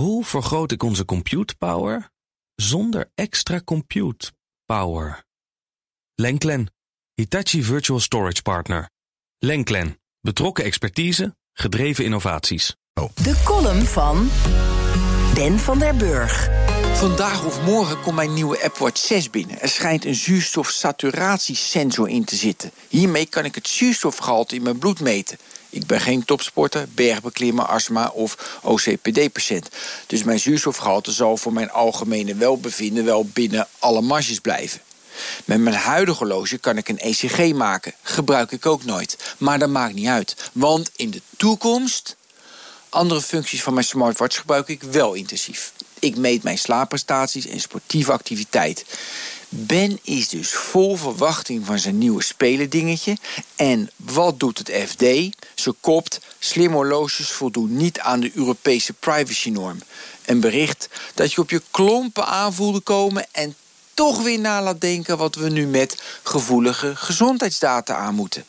Hoe vergroot ik onze compute power zonder extra compute power? Lenklen, Hitachi Virtual Storage Partner. Lenklen, betrokken expertise, gedreven innovaties. De column van Ben van der Burg. Vandaag of morgen komt mijn nieuwe Apple Watch 6 binnen. Er schijnt een zuurstofsaturatiesensor in te zitten. Hiermee kan ik het zuurstofgehalte in mijn bloed meten. Ik ben geen topsporter, bergbeklimmer, astma of OCPD-patiënt. Dus mijn zuurstofgehalte zal voor mijn algemene welbevinden wel binnen alle marges blijven. Met mijn huidige horloge kan ik een ECG maken. Gebruik ik ook nooit. Maar dat maakt niet uit. Want in de toekomst... Andere functies van mijn smartwatch gebruik ik wel intensief. Ik meet mijn slaapprestaties en sportieve activiteit. Ben is dus vol verwachting van zijn nieuwe spelendingetje. En wat doet het FD? Ze kopt, slim horloges voldoen niet aan de Europese privacynorm. Een bericht dat je op je klompen aanvoelde komen... en toch weer na laat denken wat we nu met gevoelige gezondheidsdata aan moeten.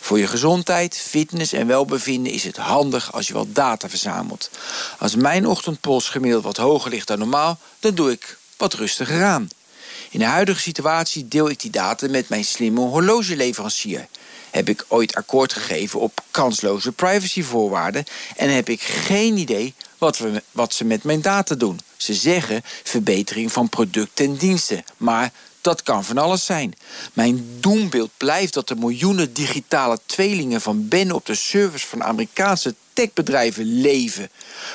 Voor je gezondheid, fitness en welbevinden is het handig als je wat data verzamelt. Als mijn ochtendpols gemiddeld wat hoger ligt dan normaal, dan doe ik wat rustiger aan. In de huidige situatie deel ik die data met mijn slimme horlogeleverancier. Heb ik ooit akkoord gegeven op kansloze privacyvoorwaarden en heb ik geen idee wat, we, wat ze met mijn data doen. Ze zeggen verbetering van producten en diensten, maar dat kan van alles zijn. Mijn doembeeld blijft dat de miljoenen digitale tweelingen van Ben op de servers van Amerikaanse techbedrijven leven.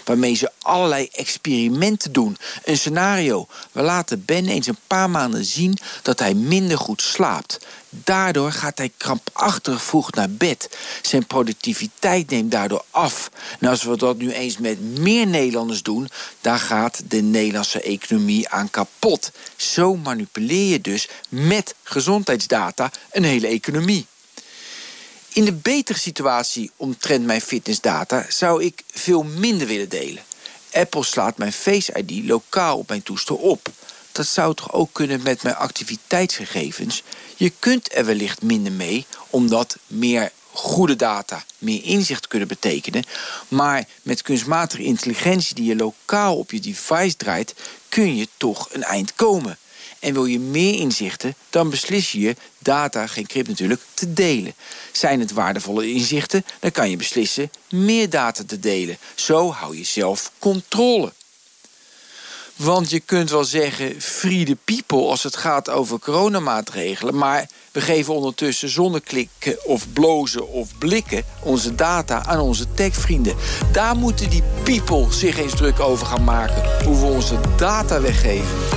Waarmee ze allerlei experimenten doen. Een scenario. We laten Ben eens een paar maanden zien dat hij minder goed slaapt. Daardoor gaat hij krampachtig vroeg naar bed. Zijn productiviteit neemt daardoor af. En als we dat nu eens met meer Nederlanders doen, dan gaat de Nederlandse economie aan kapot. Zo manipuleer je dus met gezondheidsdata een hele economie. In de betere situatie omtrent mijn fitnessdata zou ik veel minder willen delen. Apple slaat mijn Face ID lokaal op mijn toestel op. Dat zou toch ook kunnen met mijn activiteitsgegevens? Je kunt er wellicht minder mee, omdat meer goede data meer inzicht kunnen betekenen. Maar met kunstmatige intelligentie die je lokaal op je device draait, kun je toch een eind komen. En wil je meer inzichten, dan beslis je data, geen crypt natuurlijk, te delen. Zijn het waardevolle inzichten, dan kan je beslissen meer data te delen. Zo hou je zelf controle. Want je kunt wel zeggen free people als het gaat over coronamaatregelen. Maar we geven ondertussen zonder klikken of blozen of blikken onze data aan onze techvrienden. Daar moeten die people zich eens druk over gaan maken. Hoe we onze data weggeven.